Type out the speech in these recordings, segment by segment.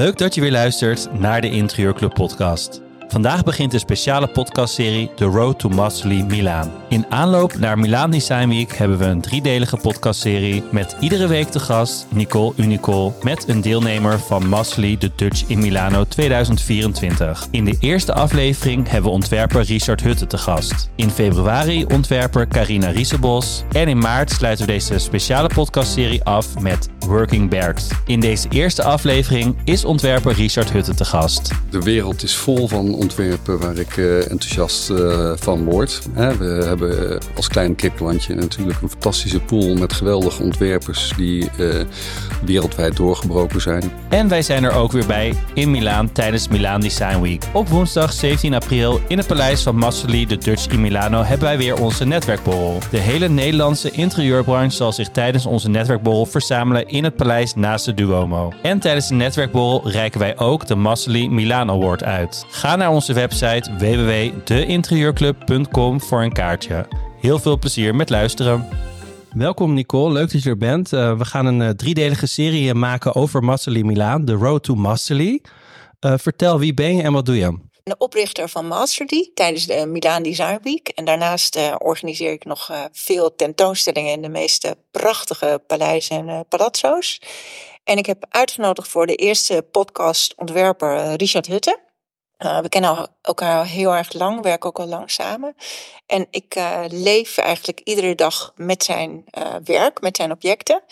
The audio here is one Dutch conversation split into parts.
Leuk dat je weer luistert naar de Interieurclub podcast. Vandaag begint de speciale podcastserie The Road to Masterly Milaan. In aanloop naar Milaan Design Week hebben we een driedelige podcastserie met iedere week de gast Nicole Unicol met een deelnemer van Masterly The Dutch in Milano 2024. In de eerste aflevering hebben we ontwerper Richard Hutte te gast. In februari ontwerper Carina Riesebos. En in maart sluiten we deze speciale podcastserie af met Working Bergs. In deze eerste aflevering is ontwerper Richard Hutte te gast. De wereld is vol van ontwerpen waar ik uh, enthousiast uh, van word. We hebben als klein kiplandje natuurlijk een fantastische pool met geweldige ontwerpers die wereldwijd doorgebroken zijn. En wij zijn er ook weer bij in Milaan tijdens Milaan Design Week. Op woensdag 17 april in het paleis van Masterly de Dutch in Milano hebben wij weer onze netwerkborrel. De hele Nederlandse interieurbranche zal zich tijdens onze netwerkborrel verzamelen in het paleis naast de Duomo. En tijdens de netwerkborrel reiken wij ook de Masterly Milaan Award uit. Ga naar onze website www.deinterieurclub.com voor een kaartje. Heel veel plezier met luisteren. Welkom Nicole, leuk dat je er bent. Uh, we gaan een uh, driedelige serie maken over Masterly Milaan, The Road to Masterly. Uh, vertel, wie ben je en wat doe je? De oprichter van Masterly tijdens de Milaan Design Week. En daarnaast organiseer ik nog veel tentoonstellingen in de meeste prachtige paleizen en palazzo's. En ik heb uitgenodigd voor de eerste podcast ontwerper Richard Hutte. Uh, we kennen elkaar al heel erg lang, werken ook al lang samen. En ik uh, leef eigenlijk iedere dag met zijn uh, werk, met zijn objecten.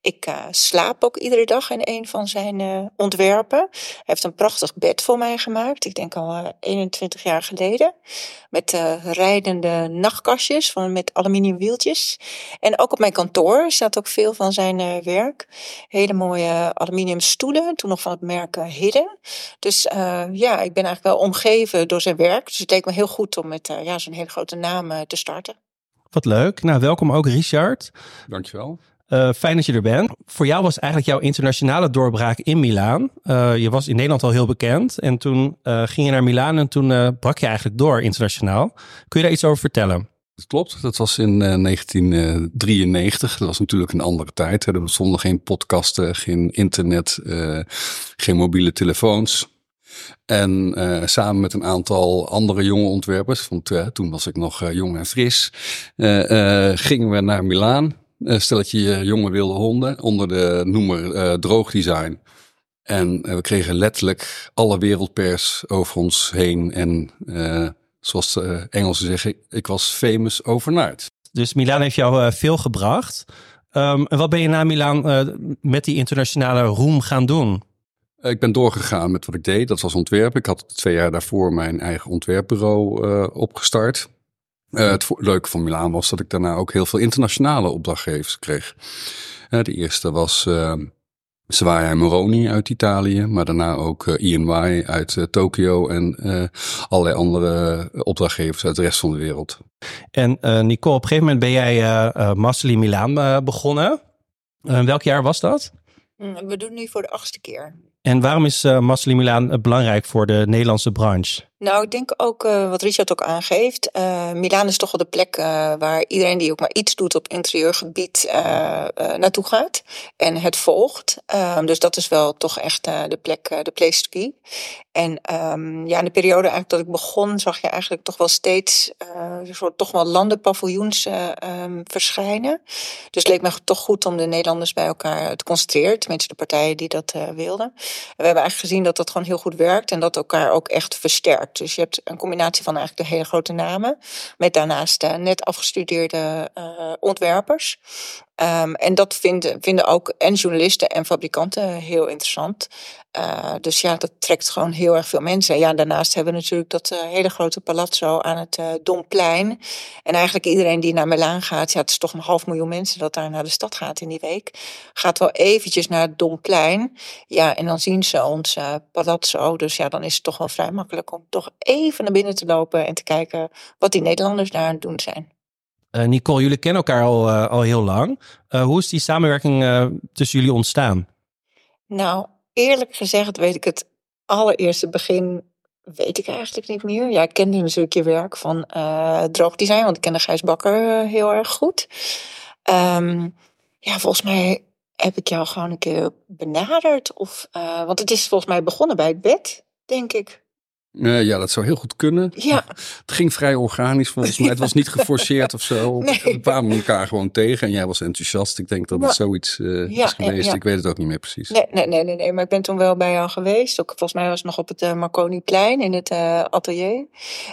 Ik slaap ook iedere dag in een van zijn ontwerpen. Hij heeft een prachtig bed voor mij gemaakt, ik denk al 21 jaar geleden. Met rijdende nachtkastjes van, met aluminium wieltjes. En ook op mijn kantoor staat ook veel van zijn werk. Hele mooie aluminium stoelen, toen nog van het merk Hidden. Dus ja, ik ben eigenlijk wel omgeven door zijn werk. Dus het leek me heel goed om met uh, ja, zo'n hele grote naam uh, te starten. Wat leuk. Nou, welkom ook Richard. Dankjewel. Uh, fijn dat je er bent. Voor jou was eigenlijk jouw internationale doorbraak in Milaan. je was in Nederland al heel bekend en toen ging je naar Milaan en toen brak je eigenlijk door internationaal. Kun je daar iets over vertellen? Dat klopt, dat was in 1993. Dat was natuurlijk een andere tijd. Er bestonden geen podcasten, geen internet, geen mobiele telefoons. En uh, samen met een aantal andere jonge ontwerpers, want uh, toen was ik nog uh, jong en fris, gingen we naar Milaan. stelletje jonge wilde honden onder de noemer Droogdesign. En we kregen letterlijk alle wereldpers over ons heen. En zoals de Engelsen zeggen, ik was famous overnight. Dus Milaan heeft jou veel gebracht. Um, en wat ben je na Milaan met die internationale roem gaan doen? Ik ben doorgegaan met wat ik deed. Dat was ontwerpen. Ik had twee jaar daarvoor mijn eigen ontwerpbureau uh, opgestart. Uh, het leuke van Milaan was dat ik daarna ook heel veel internationale opdrachtgevers kreeg. Uh, de eerste was Zwaya Moroni uit Italië, maar daarna ook INY uit Tokio en allerlei andere opdrachtgevers uit de rest van de wereld. En Nicole, op een gegeven moment ben jij uh, Masterly Milaan begonnen. welk jaar was dat? Mm, we doen nu voor de achtste keer. En waarom is uh, Masterly Milaan belangrijk voor de Nederlandse branche? Nou, ik denk ook uh, wat Richard ook aangeeft. Uh, Milaan is toch wel de plek uh, waar iedereen die ook maar iets doet op interieurgebied naartoe gaat en het volgt. Um, dus dat is wel toch echt de plek, de place to be. En um, ja, in de periode eigenlijk dat ik begon, zag je eigenlijk toch wel steeds een soort toch wel landenpaviljoens um, verschijnen. Dus het leek me toch goed om de Nederlanders bij elkaar te concentreren. Tenminste, de partijen die dat wilden. En we hebben eigenlijk gezien dat dat gewoon heel goed werkt en dat elkaar ook echt versterkt. Dus je hebt een combinatie van eigenlijk de hele grote namen, met daarnaast uh, net afgestudeerde uh, ontwerpers. Um, en dat vinden, vinden ook en journalisten en fabrikanten heel interessant. Uh, dus ja, dat trekt gewoon heel erg veel mensen. Ja, daarnaast hebben we natuurlijk dat uh, hele grote palazzo aan het uh, Domplein. En eigenlijk iedereen die naar Milaan gaat, ja, het is toch een half miljoen mensen dat daar naar de stad gaat in die week, gaat wel eventjes naar het Domplein. Ja, en dan zien ze ons palazzo. Dus ja, dan is het toch wel vrij makkelijk om toch even naar binnen te lopen en te kijken wat die Nederlanders daar aan het doen zijn. Uh, Nicole, jullie kennen elkaar al, uh, al heel lang. Uh, hoe is die samenwerking tussen jullie ontstaan? Nou, eerlijk gezegd weet ik het allereerste begin weet ik eigenlijk niet meer. Ja, ik kende natuurlijk je werk van droogdesign, want ik kende Gijs Bakker heel erg goed. Um, ja, volgens mij heb ik jou gewoon een keer benaderd? Of, uh, want het is volgens mij begonnen bij het bed, denk ik. Ja, dat zou heel goed kunnen. Ja. Het ging vrij organisch volgens mij. Het was niet geforceerd of zo. Nee. We kwamen elkaar gewoon tegen en jij was enthousiast. Ik denk dat het zoiets uh, Ja, is geweest. ja. Ik weet het ook niet meer precies. Nee, nee, nee, nee, nee, maar ik ben toen wel bij jou geweest. Ook, volgens mij was het nog op het uh, Marconiplein in het uh, atelier.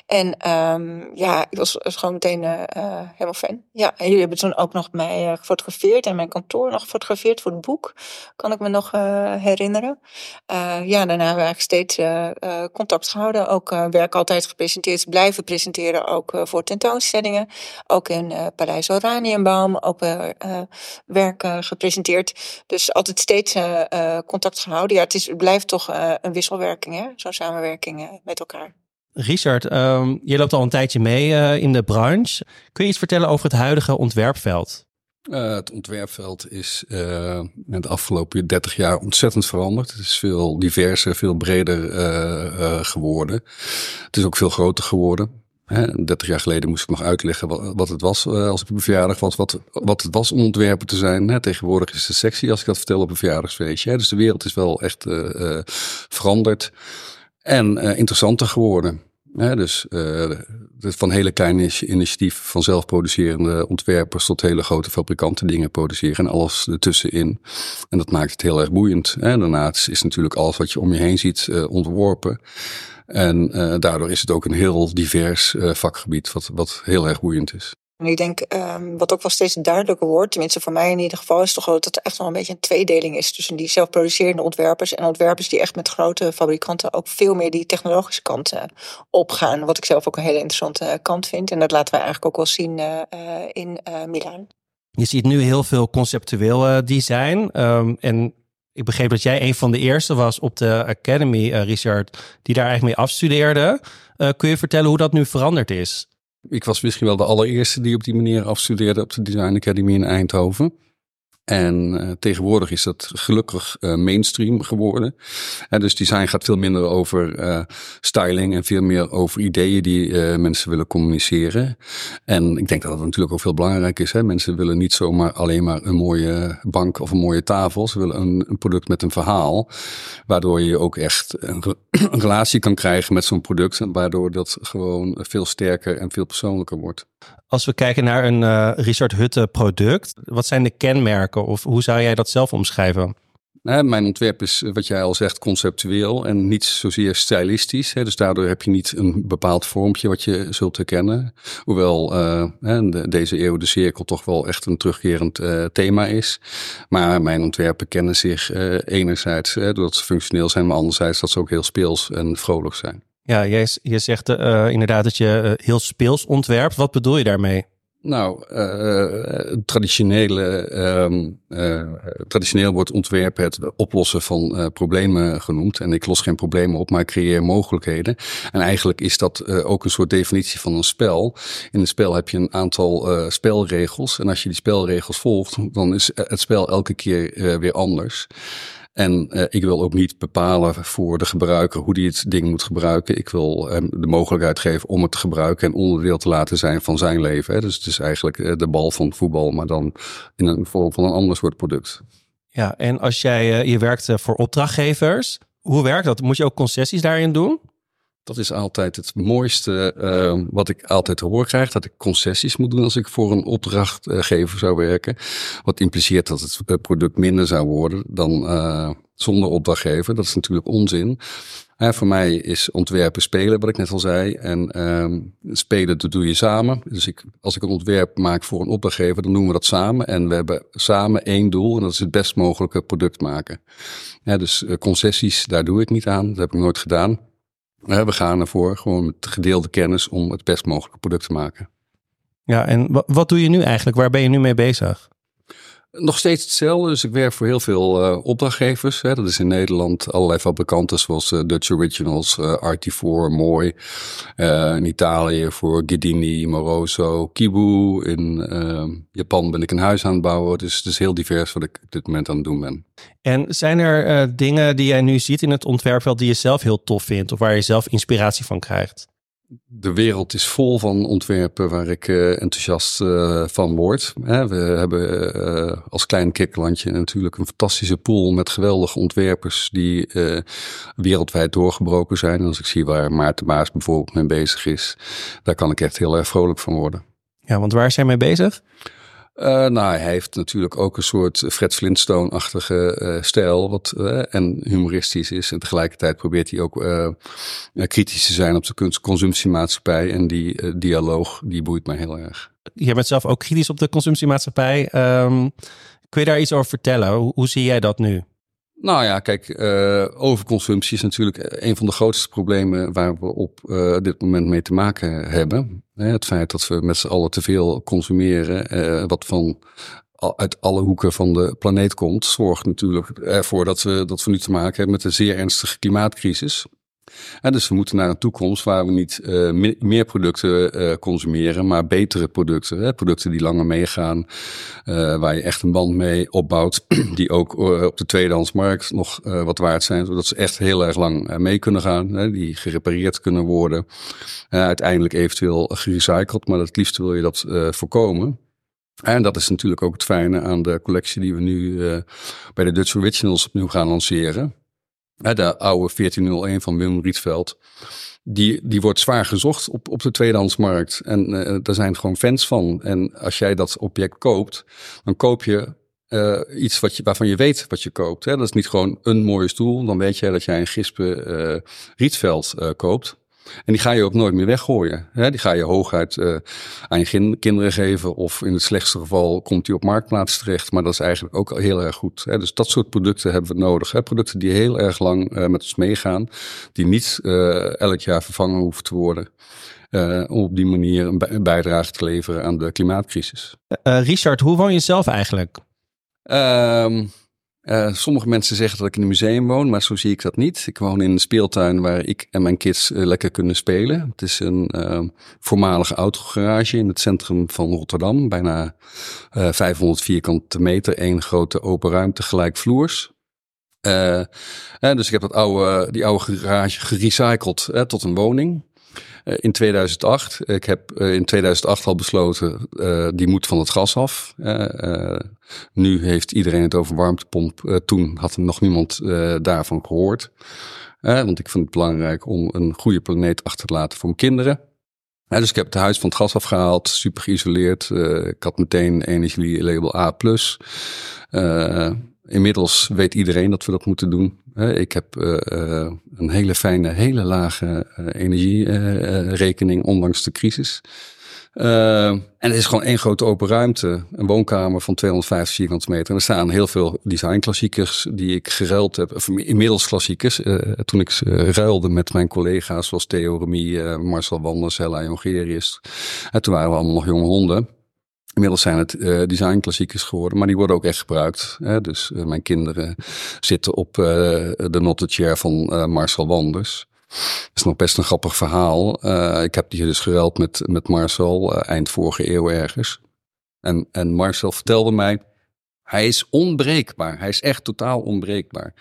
En um, ja, ik was, was gewoon meteen helemaal fan. Ja, en jullie hebben toen ook nog mij gefotografeerd en mijn kantoor nog gefotografeerd voor het boek. Kan ik me nog herinneren. Ja, daarna hebben we eigenlijk steeds contact gehouden. Ook uh, werk altijd gepresenteerd, blijven presenteren, ook uh, voor tentoonstellingen. Ook in uh, Paleis Oranienbaum, ook werk gepresenteerd. Dus altijd steeds contact gehouden. Ja, het, is, blijft toch een wisselwerking, hè? zo'n samenwerking met elkaar. Richard, um, je loopt al een tijdje mee in de branche. Kun je iets vertellen over het huidige ontwerpveld? Uh, het ontwerpveld is uh, de afgelopen 30 jaar ontzettend veranderd. Het is veel diverser, veel breder uh, geworden. Het is ook veel groter geworden. Hè, 30 jaar geleden moest ik nog uitleggen wat, wat het was als ik op een verjaardag was. Wat, wat het was om ontwerper te zijn. Hè. Tegenwoordig is het sexy als ik dat vertel op een verjaardagsfeestje. Hè. Dus de wereld is wel echt veranderd. En interessanter geworden. Dus uh, van hele kleine initiatief van zelfproducerende ontwerpers tot hele grote fabrikanten dingen produceren en alles ertussenin. En dat maakt het heel erg boeiend. Hè. Daarnaast is natuurlijk alles wat je om je heen ziet uh, ontworpen. En uh, daardoor is het ook een heel divers vakgebied, wat, wat heel erg boeiend is. En ik denk, um, wat ook wel steeds duidelijker wordt, tenminste voor mij in ieder geval, is toch wel dat er echt wel een beetje een tweedeling is tussen die zelfproducerende ontwerpers en ontwerpers die echt met grote fabrikanten ook veel meer die technologische kant uh, opgaan. Wat ik zelf ook een hele interessante kant vind. En dat laten we eigenlijk ook wel zien uh, in uh, Milaan. Je ziet nu heel veel conceptueel design. Um, en ik begreep dat jij een van de eerste was op de Academy, Richard, die daar eigenlijk mee afstudeerde. Kun je vertellen hoe dat nu veranderd is? Ik was misschien wel de allereerste die op die manier afstudeerde op de Design Academy in Eindhoven. En uh, tegenwoordig is dat gelukkig uh, mainstream geworden. En dus design gaat veel minder over uh, styling en veel meer over ideeën die mensen willen communiceren. En ik denk dat dat natuurlijk ook veel belangrijk is. Hè? Mensen willen niet zomaar alleen maar een mooie bank of een mooie tafel. Ze willen een, een product met een verhaal. Waardoor je ook echt een, een relatie kan krijgen met zo'n product. En waardoor dat gewoon veel sterker en veel persoonlijker wordt. Als we kijken naar een uh, Richard Hutte product, wat zijn de kenmerken of hoe zou jij dat zelf omschrijven? Nou, mijn ontwerp is, wat jij al zegt, conceptueel en niet zozeer stylistisch. Hè, dus daardoor heb je niet een bepaald vormpje wat je zult herkennen. Hoewel de, deze eeuw de cirkel toch wel echt een terugkerend thema is. Maar mijn ontwerpen kennen zich enerzijds doordat ze functioneel zijn, maar anderzijds dat ze ook heel speels en vrolijk zijn. Ja, jij, je zegt uh, inderdaad dat je uh, heel speels ontwerpt. Wat bedoel je daarmee? Nou, traditionele, traditioneel wordt ontwerpen het oplossen van problemen genoemd. En ik los geen problemen op, maar ik creëer mogelijkheden. En eigenlijk is dat ook een soort definitie van een spel. In een spel heb je een aantal spelregels. En als je die spelregels volgt, dan is het spel elke keer weer anders. En uh, ik wil ook niet bepalen voor de gebruiker hoe die het ding moet gebruiken. Ik wil hem de mogelijkheid geven om het te gebruiken en onderdeel te laten zijn van zijn leven. Hè. Dus het is eigenlijk uh, de bal van voetbal, maar dan in een vorm van een ander soort product. Ja, en als jij uh, je werkt voor opdrachtgevers, hoe werkt dat? Moet je ook concessies daarin doen? Dat is altijd het mooiste uh, wat ik altijd horen krijg. Dat ik concessies moet doen als ik voor een opdrachtgever zou werken. Wat impliceert dat het product minder zou worden dan uh, zonder opdrachtgever. Dat is natuurlijk onzin. Uh, voor mij is ontwerpen spelen, wat ik net al zei. En uh, spelen, dat doe je samen. Dus ik, als ik een ontwerp maak voor een opdrachtgever, dan doen we dat samen. En we hebben samen één doel en dat is het best mogelijke product maken. Dus concessies, daar doe ik niet aan. Dat heb ik nooit gedaan. We gaan ervoor, gewoon met gedeelde kennis, om het best mogelijke product te maken. Ja, en wat doe je nu eigenlijk? Waar ben je nu mee bezig? Nog steeds hetzelfde. Dus ik werk voor heel veel uh, opdrachtgevers. Hè. Dat is in Nederland allerlei fabrikanten zoals uh, Dutch Originals, uh, RT4, Mooi. in Italië voor Ghidini, Moroso, Kibu. In Japan ben ik een huis aan het bouwen. Dus het is heel divers wat ik op dit moment aan het doen ben. En zijn er dingen die jij nu ziet in het ontwerpveld die je zelf heel tof vindt? Of waar je zelf inspiratie van krijgt? De wereld is vol van ontwerpen waar ik uh, enthousiast uh, van word. Hè, we hebben uh, als klein kikkerlandje natuurlijk een fantastische pool met geweldige ontwerpers die wereldwijd doorgebroken zijn. En als ik zie waar Maarten Baas bijvoorbeeld mee bezig is, daar kan ik echt heel erg vrolijk van worden. Ja, want waar hij mee bezig? Uh, nou, hij heeft natuurlijk ook een soort Fred Flintstone-achtige uh, stijl, wat uh, en humoristisch is. En tegelijkertijd probeert hij ook kritisch te zijn op de consumptiemaatschappij. En die dialoog, die boeit mij heel erg. Je bent zelf ook kritisch op de consumptiemaatschappij. Um, kun je daar iets over vertellen? Hoe zie jij dat nu? Nou ja, kijk, uh, overconsumptie is natuurlijk een van de grootste problemen waar we op uh, dit moment mee te maken hebben. Het feit dat we met z'n allen te veel consumeren, wat van uit alle hoeken van de planeet komt, zorgt natuurlijk ervoor dat we, dat we nu te maken hebben met een zeer ernstige klimaatcrisis dus we moeten naar een toekomst waar we niet uh, meer producten uh, consumeren, maar betere producten. Hè? Producten die langer meegaan, uh, waar je echt een band mee opbouwt, die ook op de tweedehandsmarkt nog wat waard zijn, zodat ze echt heel erg lang mee kunnen gaan, hè? die gerepareerd kunnen worden, uiteindelijk eventueel gerecycled, maar het liefst wil je dat voorkomen. En dat is natuurlijk ook het fijne aan de collectie die we nu bij de Dutch Originals opnieuw gaan lanceren de oude 1401 van Wim Rietveld. Die, die wordt zwaar gezocht op, op de tweedehandsmarkt. En uh, daar zijn gewoon fans van. En als jij dat object koopt, dan koop je uh, iets wat je, waarvan je weet wat je koopt. Hè? Dat is niet gewoon een mooie stoel. Dan weet jij dat jij een gispe uh, Rietveld koopt. En die ga je ook nooit meer weggooien. Hè? Die ga je hooguit uh, aan je kinderen geven. Of in het slechtste geval komt die op marktplaats terecht. Maar dat is eigenlijk ook heel erg goed. Hè? Dus dat soort producten hebben we nodig. Hè? Producten die heel erg lang uh, met ons meegaan. Die niet uh, elk jaar vervangen hoeven te worden. om op die manier een, bijdrage te leveren aan de klimaatcrisis. Richard, hoe woon je zelf eigenlijk? Ehm, uh, sommige mensen zeggen dat ik in een museum woon, maar zo zie ik dat niet. Ik woon in een speeltuin waar ik en mijn kids uh, lekker kunnen spelen. Het is een uh, voormalige autogarage in het centrum van Rotterdam. Bijna 500 vierkante meter, één grote open ruimte, gelijkvloers. dus ik heb dat oude, die oude garage gerecycled tot een woning. Eh, in 2008. Ik heb eh, in 2008 al besloten, uh, die moet van het gas af. nu heeft iedereen het over warmtepomp. toen had nog niemand daarvan gehoord. want ik vind het belangrijk om een goede planeet achter te laten voor mijn kinderen. dus ik heb het huis van het gas afgehaald, super geïsoleerd. ik had meteen energielabel A+. Inmiddels weet iedereen dat we dat moeten doen. Ik heb uh, een hele fijne, hele lage uh, energierekening, ondanks de crisis. en het is gewoon één grote open ruimte. Een woonkamer van 250 vierkante meter. En er staan heel veel designklassiekers die ik geruild heb. Of inmiddels klassiekers. toen ik ruilde met mijn collega's zoals Theo Remy, Marcel Wanders, Hella Jongerius. En toen waren we allemaal nog jonge honden. Inmiddels zijn het uh, designklassiekers geworden, maar die worden ook echt gebruikt. Hè? Dus uh, mijn kinderen zitten op uh, de Not Chair van Marcel Wanders. Dat is nog best een grappig verhaal. ik heb die dus geruild met, met Marcel eind vorige eeuw ergens. En, en Marcel vertelde mij, hij is onbreekbaar. Hij is echt totaal onbreekbaar.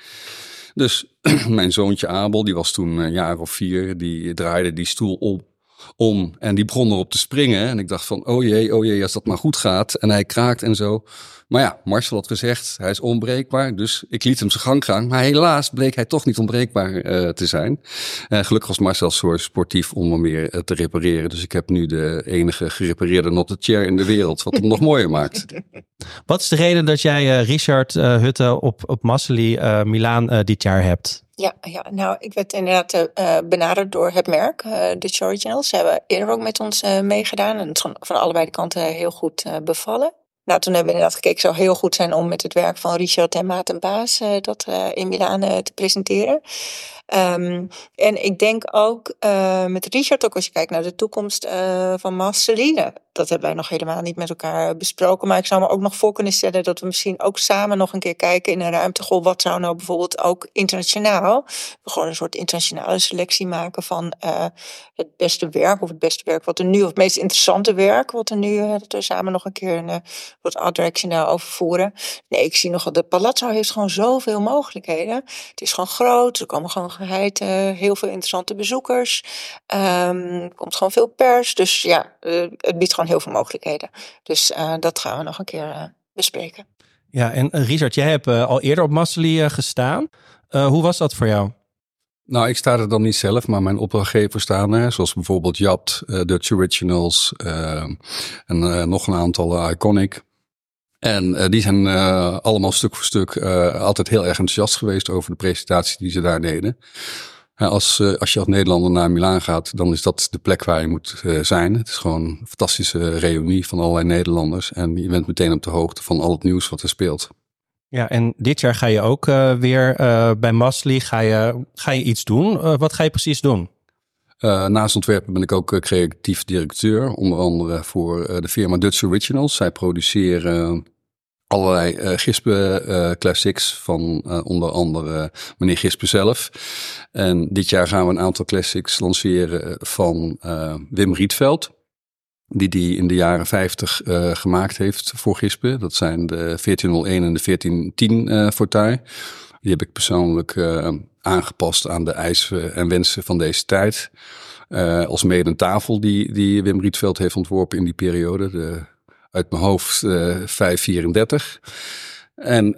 Dus mijn zoontje Abel, die was toen een jaar of vier, die draaide die stoel op om. En die begon erop te springen. En ik dacht van, oh jee, oh jee, als dat maar goed gaat. En hij kraakt en zo. Maar ja, Marcel had gezegd, hij is onbreekbaar. Dus ik liet hem zijn gang gaan. Maar helaas bleek hij toch niet onbreekbaar uh, te zijn. Uh, gelukkig was Marcel zo sportief om hem weer uh, te repareren. Dus ik heb nu de enige gerepareerde Not Chair in de wereld. Wat hem nog mooier maakt. Wat is de reden dat jij Richard Hutte op, op Massely Milaan dit jaar hebt? Ja, ja, nou, ik werd inderdaad uh, benaderd door het merk, uh, The Originals. Ze hebben eerder ook met ons meegedaan en het is van, van allebei de kanten heel goed bevallen. Nou, toen hebben we inderdaad gekeken, zou heel goed zijn om met het werk van Richard en Maarten Baas dat in Milaan te presenteren. Um, en ik denk ook uh, met Richard, ook als je kijkt naar de toekomst uh, van Marceline. Dat hebben wij nog helemaal niet met elkaar besproken. Maar ik zou me ook nog voor kunnen stellen dat we misschien ook samen nog een keer kijken in een ruimte. Wat zou nou bijvoorbeeld ook internationaal, gewoon een soort internationale selectie maken van uh, het beste werk of het beste werk wat er nu, of het meest interessante werk wat er nu, dat we samen nog een keer een tot art directioneel overvoeren. Nee, ik zie nog dat de Palazzo heeft gewoon zoveel mogelijkheden. Het is gewoon groot, er komen gewoon geheid uh, heel veel interessante bezoekers. Um, er komt gewoon veel pers, dus ja, uh, het biedt gewoon heel veel mogelijkheden. Dus uh, dat gaan we nog een keer bespreken. Ja, en Richard, jij hebt al eerder op Massely gestaan. hoe was dat voor jou? Nou, ik sta er dan niet zelf, maar mijn opdrachtgevers staan er. Zoals bijvoorbeeld uh, Dutch Originals uh, en uh, nog een aantal Iconic. En die zijn allemaal stuk voor stuk altijd heel erg enthousiast geweest over de presentatie die ze daar deden. Als, als je als Nederlander naar Milaan gaat, dan is dat de plek waar je moet zijn. Het is gewoon een fantastische reunie van allerlei Nederlanders. En je bent meteen op de hoogte van al het nieuws wat er speelt. Ja, en dit jaar ga je ook weer bij Masli ga je, ga je iets doen. Wat ga je precies doen? naast ontwerpen ben ik ook creatief directeur, onder andere voor de firma Dutch Originals. Zij produceren allerlei uh, Gispe uh, classics van uh, onder andere meneer Gispe zelf. En dit jaar gaan we een aantal classics lanceren van Wim Rietveld die die in de jaren 50 uh, gemaakt heeft voor Gispen. Dat zijn de 1401 en de 1410 uh, Fortuin. Die heb ik persoonlijk aangepast aan de eisen en wensen van deze tijd. als mede een tafel die, die Wim Rietveld heeft ontworpen in die periode. De, uit mijn hoofd 534. En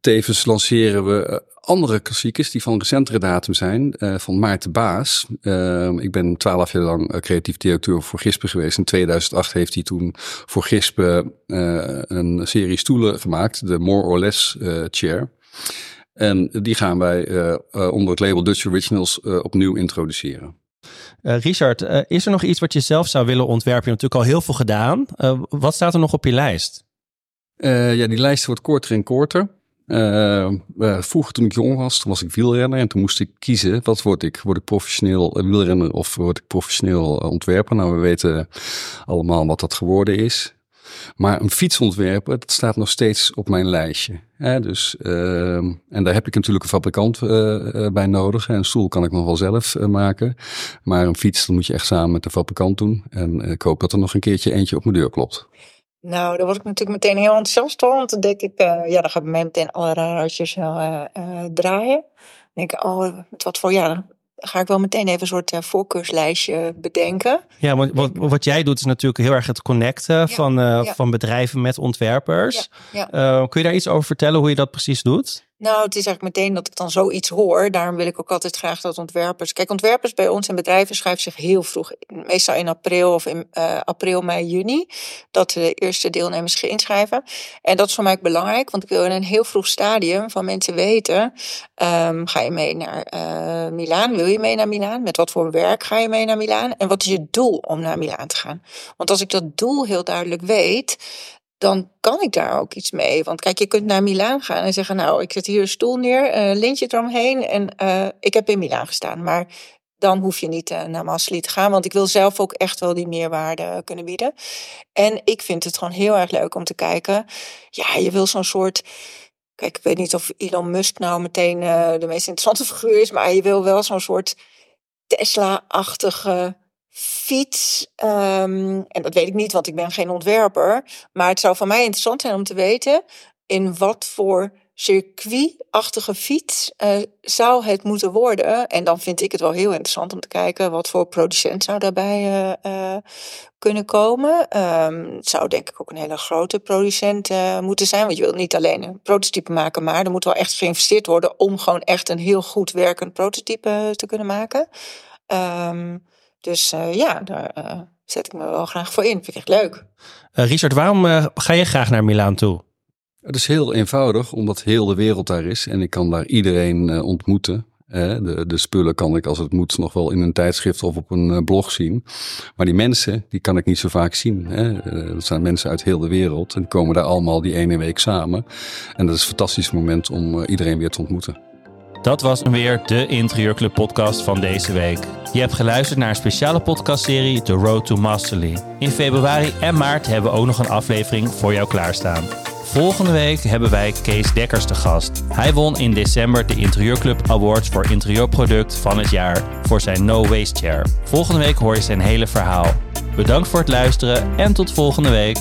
tevens lanceren we andere klassiekers die van recentere datum zijn, van Maarten Baas. Uh, ik ben twaalf jaar lang creatief directeur voor Gispen geweest. In 2008 heeft hij toen voor Gispen een serie stoelen gemaakt, de More or Less Chair. En die gaan wij onder het label Dutch Originals opnieuw introduceren. Richard, is er nog iets wat je zelf zou willen ontwerpen? Je hebt natuurlijk al heel veel gedaan. wat staat er nog op je lijst? ja, die lijst wordt korter en korter. Vroeger toen ik jong was, toen was ik wielrenner en toen moest ik kiezen. Wat word ik? Word ik professioneel wielrenner of word ik professioneel ontwerper? Nou, we weten allemaal wat dat geworden is. Maar een fiets ontwerpen, dat staat nog steeds op mijn lijstje. Dus, uh, en daar heb ik natuurlijk een fabrikant uh, bij nodig. Een stoel kan ik nog wel zelf maken. Maar een fiets, dat moet je echt samen met de fabrikant doen. En ik hoop dat er nog een keertje eentje op mijn deur klopt. Nou, daar word ik natuurlijk meteen heel enthousiast van. Want dan denk ik, ja, dan gaat mij meteen alle raartjes draaien. Dan denk ik, oh, wat voor, ja, ga ik wel meteen even een soort voorkeurslijstje bedenken. Ja, want wat, wat jij doet is natuurlijk heel erg het connecten ja, van, ja. van bedrijven met ontwerpers. Ja, kun je daar iets over vertellen hoe je dat precies doet? Nou, het is eigenlijk meteen dat ik dan zoiets hoor. Daarom wil ik ook altijd graag dat ontwerpers. Kijk, ontwerpers bij ons en bedrijven schrijven zich heel vroeg. Meestal in april of in uh, april, mei, juni. Dat de eerste deelnemers zich inschrijven. En dat is voor mij ook belangrijk, want ik wil in een heel vroeg stadium van mensen weten. Um, ga je mee naar uh, Milaan? Wil je mee naar Milaan? Met wat voor werk ga je mee naar Milaan? En wat is je doel om naar Milaan te gaan? Want als ik dat doel heel duidelijk weet, dan kan ik daar ook iets mee. Want kijk, je kunt naar Milaan gaan en zeggen: Nou, ik zet hier een stoel neer, een lintje eromheen en uh, ik heb in Milaan gestaan. Maar dan hoef je niet uh, naar Masli te gaan, want ik wil zelf ook echt wel die meerwaarde kunnen bieden. En ik vind het gewoon heel erg leuk om te kijken. Ja, je wil zo'n soort. Kijk, ik weet niet of Elon Musk nou meteen uh, de meest interessante figuur is, maar je wil wel zo'n soort Tesla-achtige fiets. Um, en dat weet ik niet, want ik ben geen ontwerper. Maar het zou voor mij interessant zijn om te weten in wat voor circuitachtige fiets uh, zou het moeten worden. En dan vind ik het wel heel interessant om te kijken wat voor producent zou daarbij uh, uh, kunnen komen. Um, het zou denk ik ook een hele grote producent moeten zijn. Want je wilt niet alleen een prototype maken, maar er moet wel echt geïnvesteerd worden om gewoon echt een heel goed werkend prototype te kunnen maken. Um, dus uh, ja, daar uh, zet ik me wel graag voor in. Vind ik echt leuk. Uh, Richard, waarom ga je graag naar Milaan toe? Het is heel eenvoudig, omdat heel de wereld daar is. En ik kan daar iedereen ontmoeten. De, de, spullen kan ik als het moet nog wel in een tijdschrift of op een blog zien. Maar die mensen, die kan ik niet zo vaak zien. Hè. Dat zijn mensen uit heel de wereld en die komen daar allemaal die ene week samen. En dat is een fantastisch moment om iedereen weer te ontmoeten. Dat was weer de Interieurclub podcast van deze week. Je hebt geluisterd naar een speciale podcastserie The Road to Masterly. In februari en maart hebben we ook nog een aflevering voor jou klaarstaan. Volgende week hebben wij Kees Dekkers te gast. Hij won in december de Interieurclub Awards voor interieurproduct van het jaar voor zijn No Waste Chair. Volgende week hoor je zijn hele verhaal. Bedankt voor het luisteren en tot volgende week.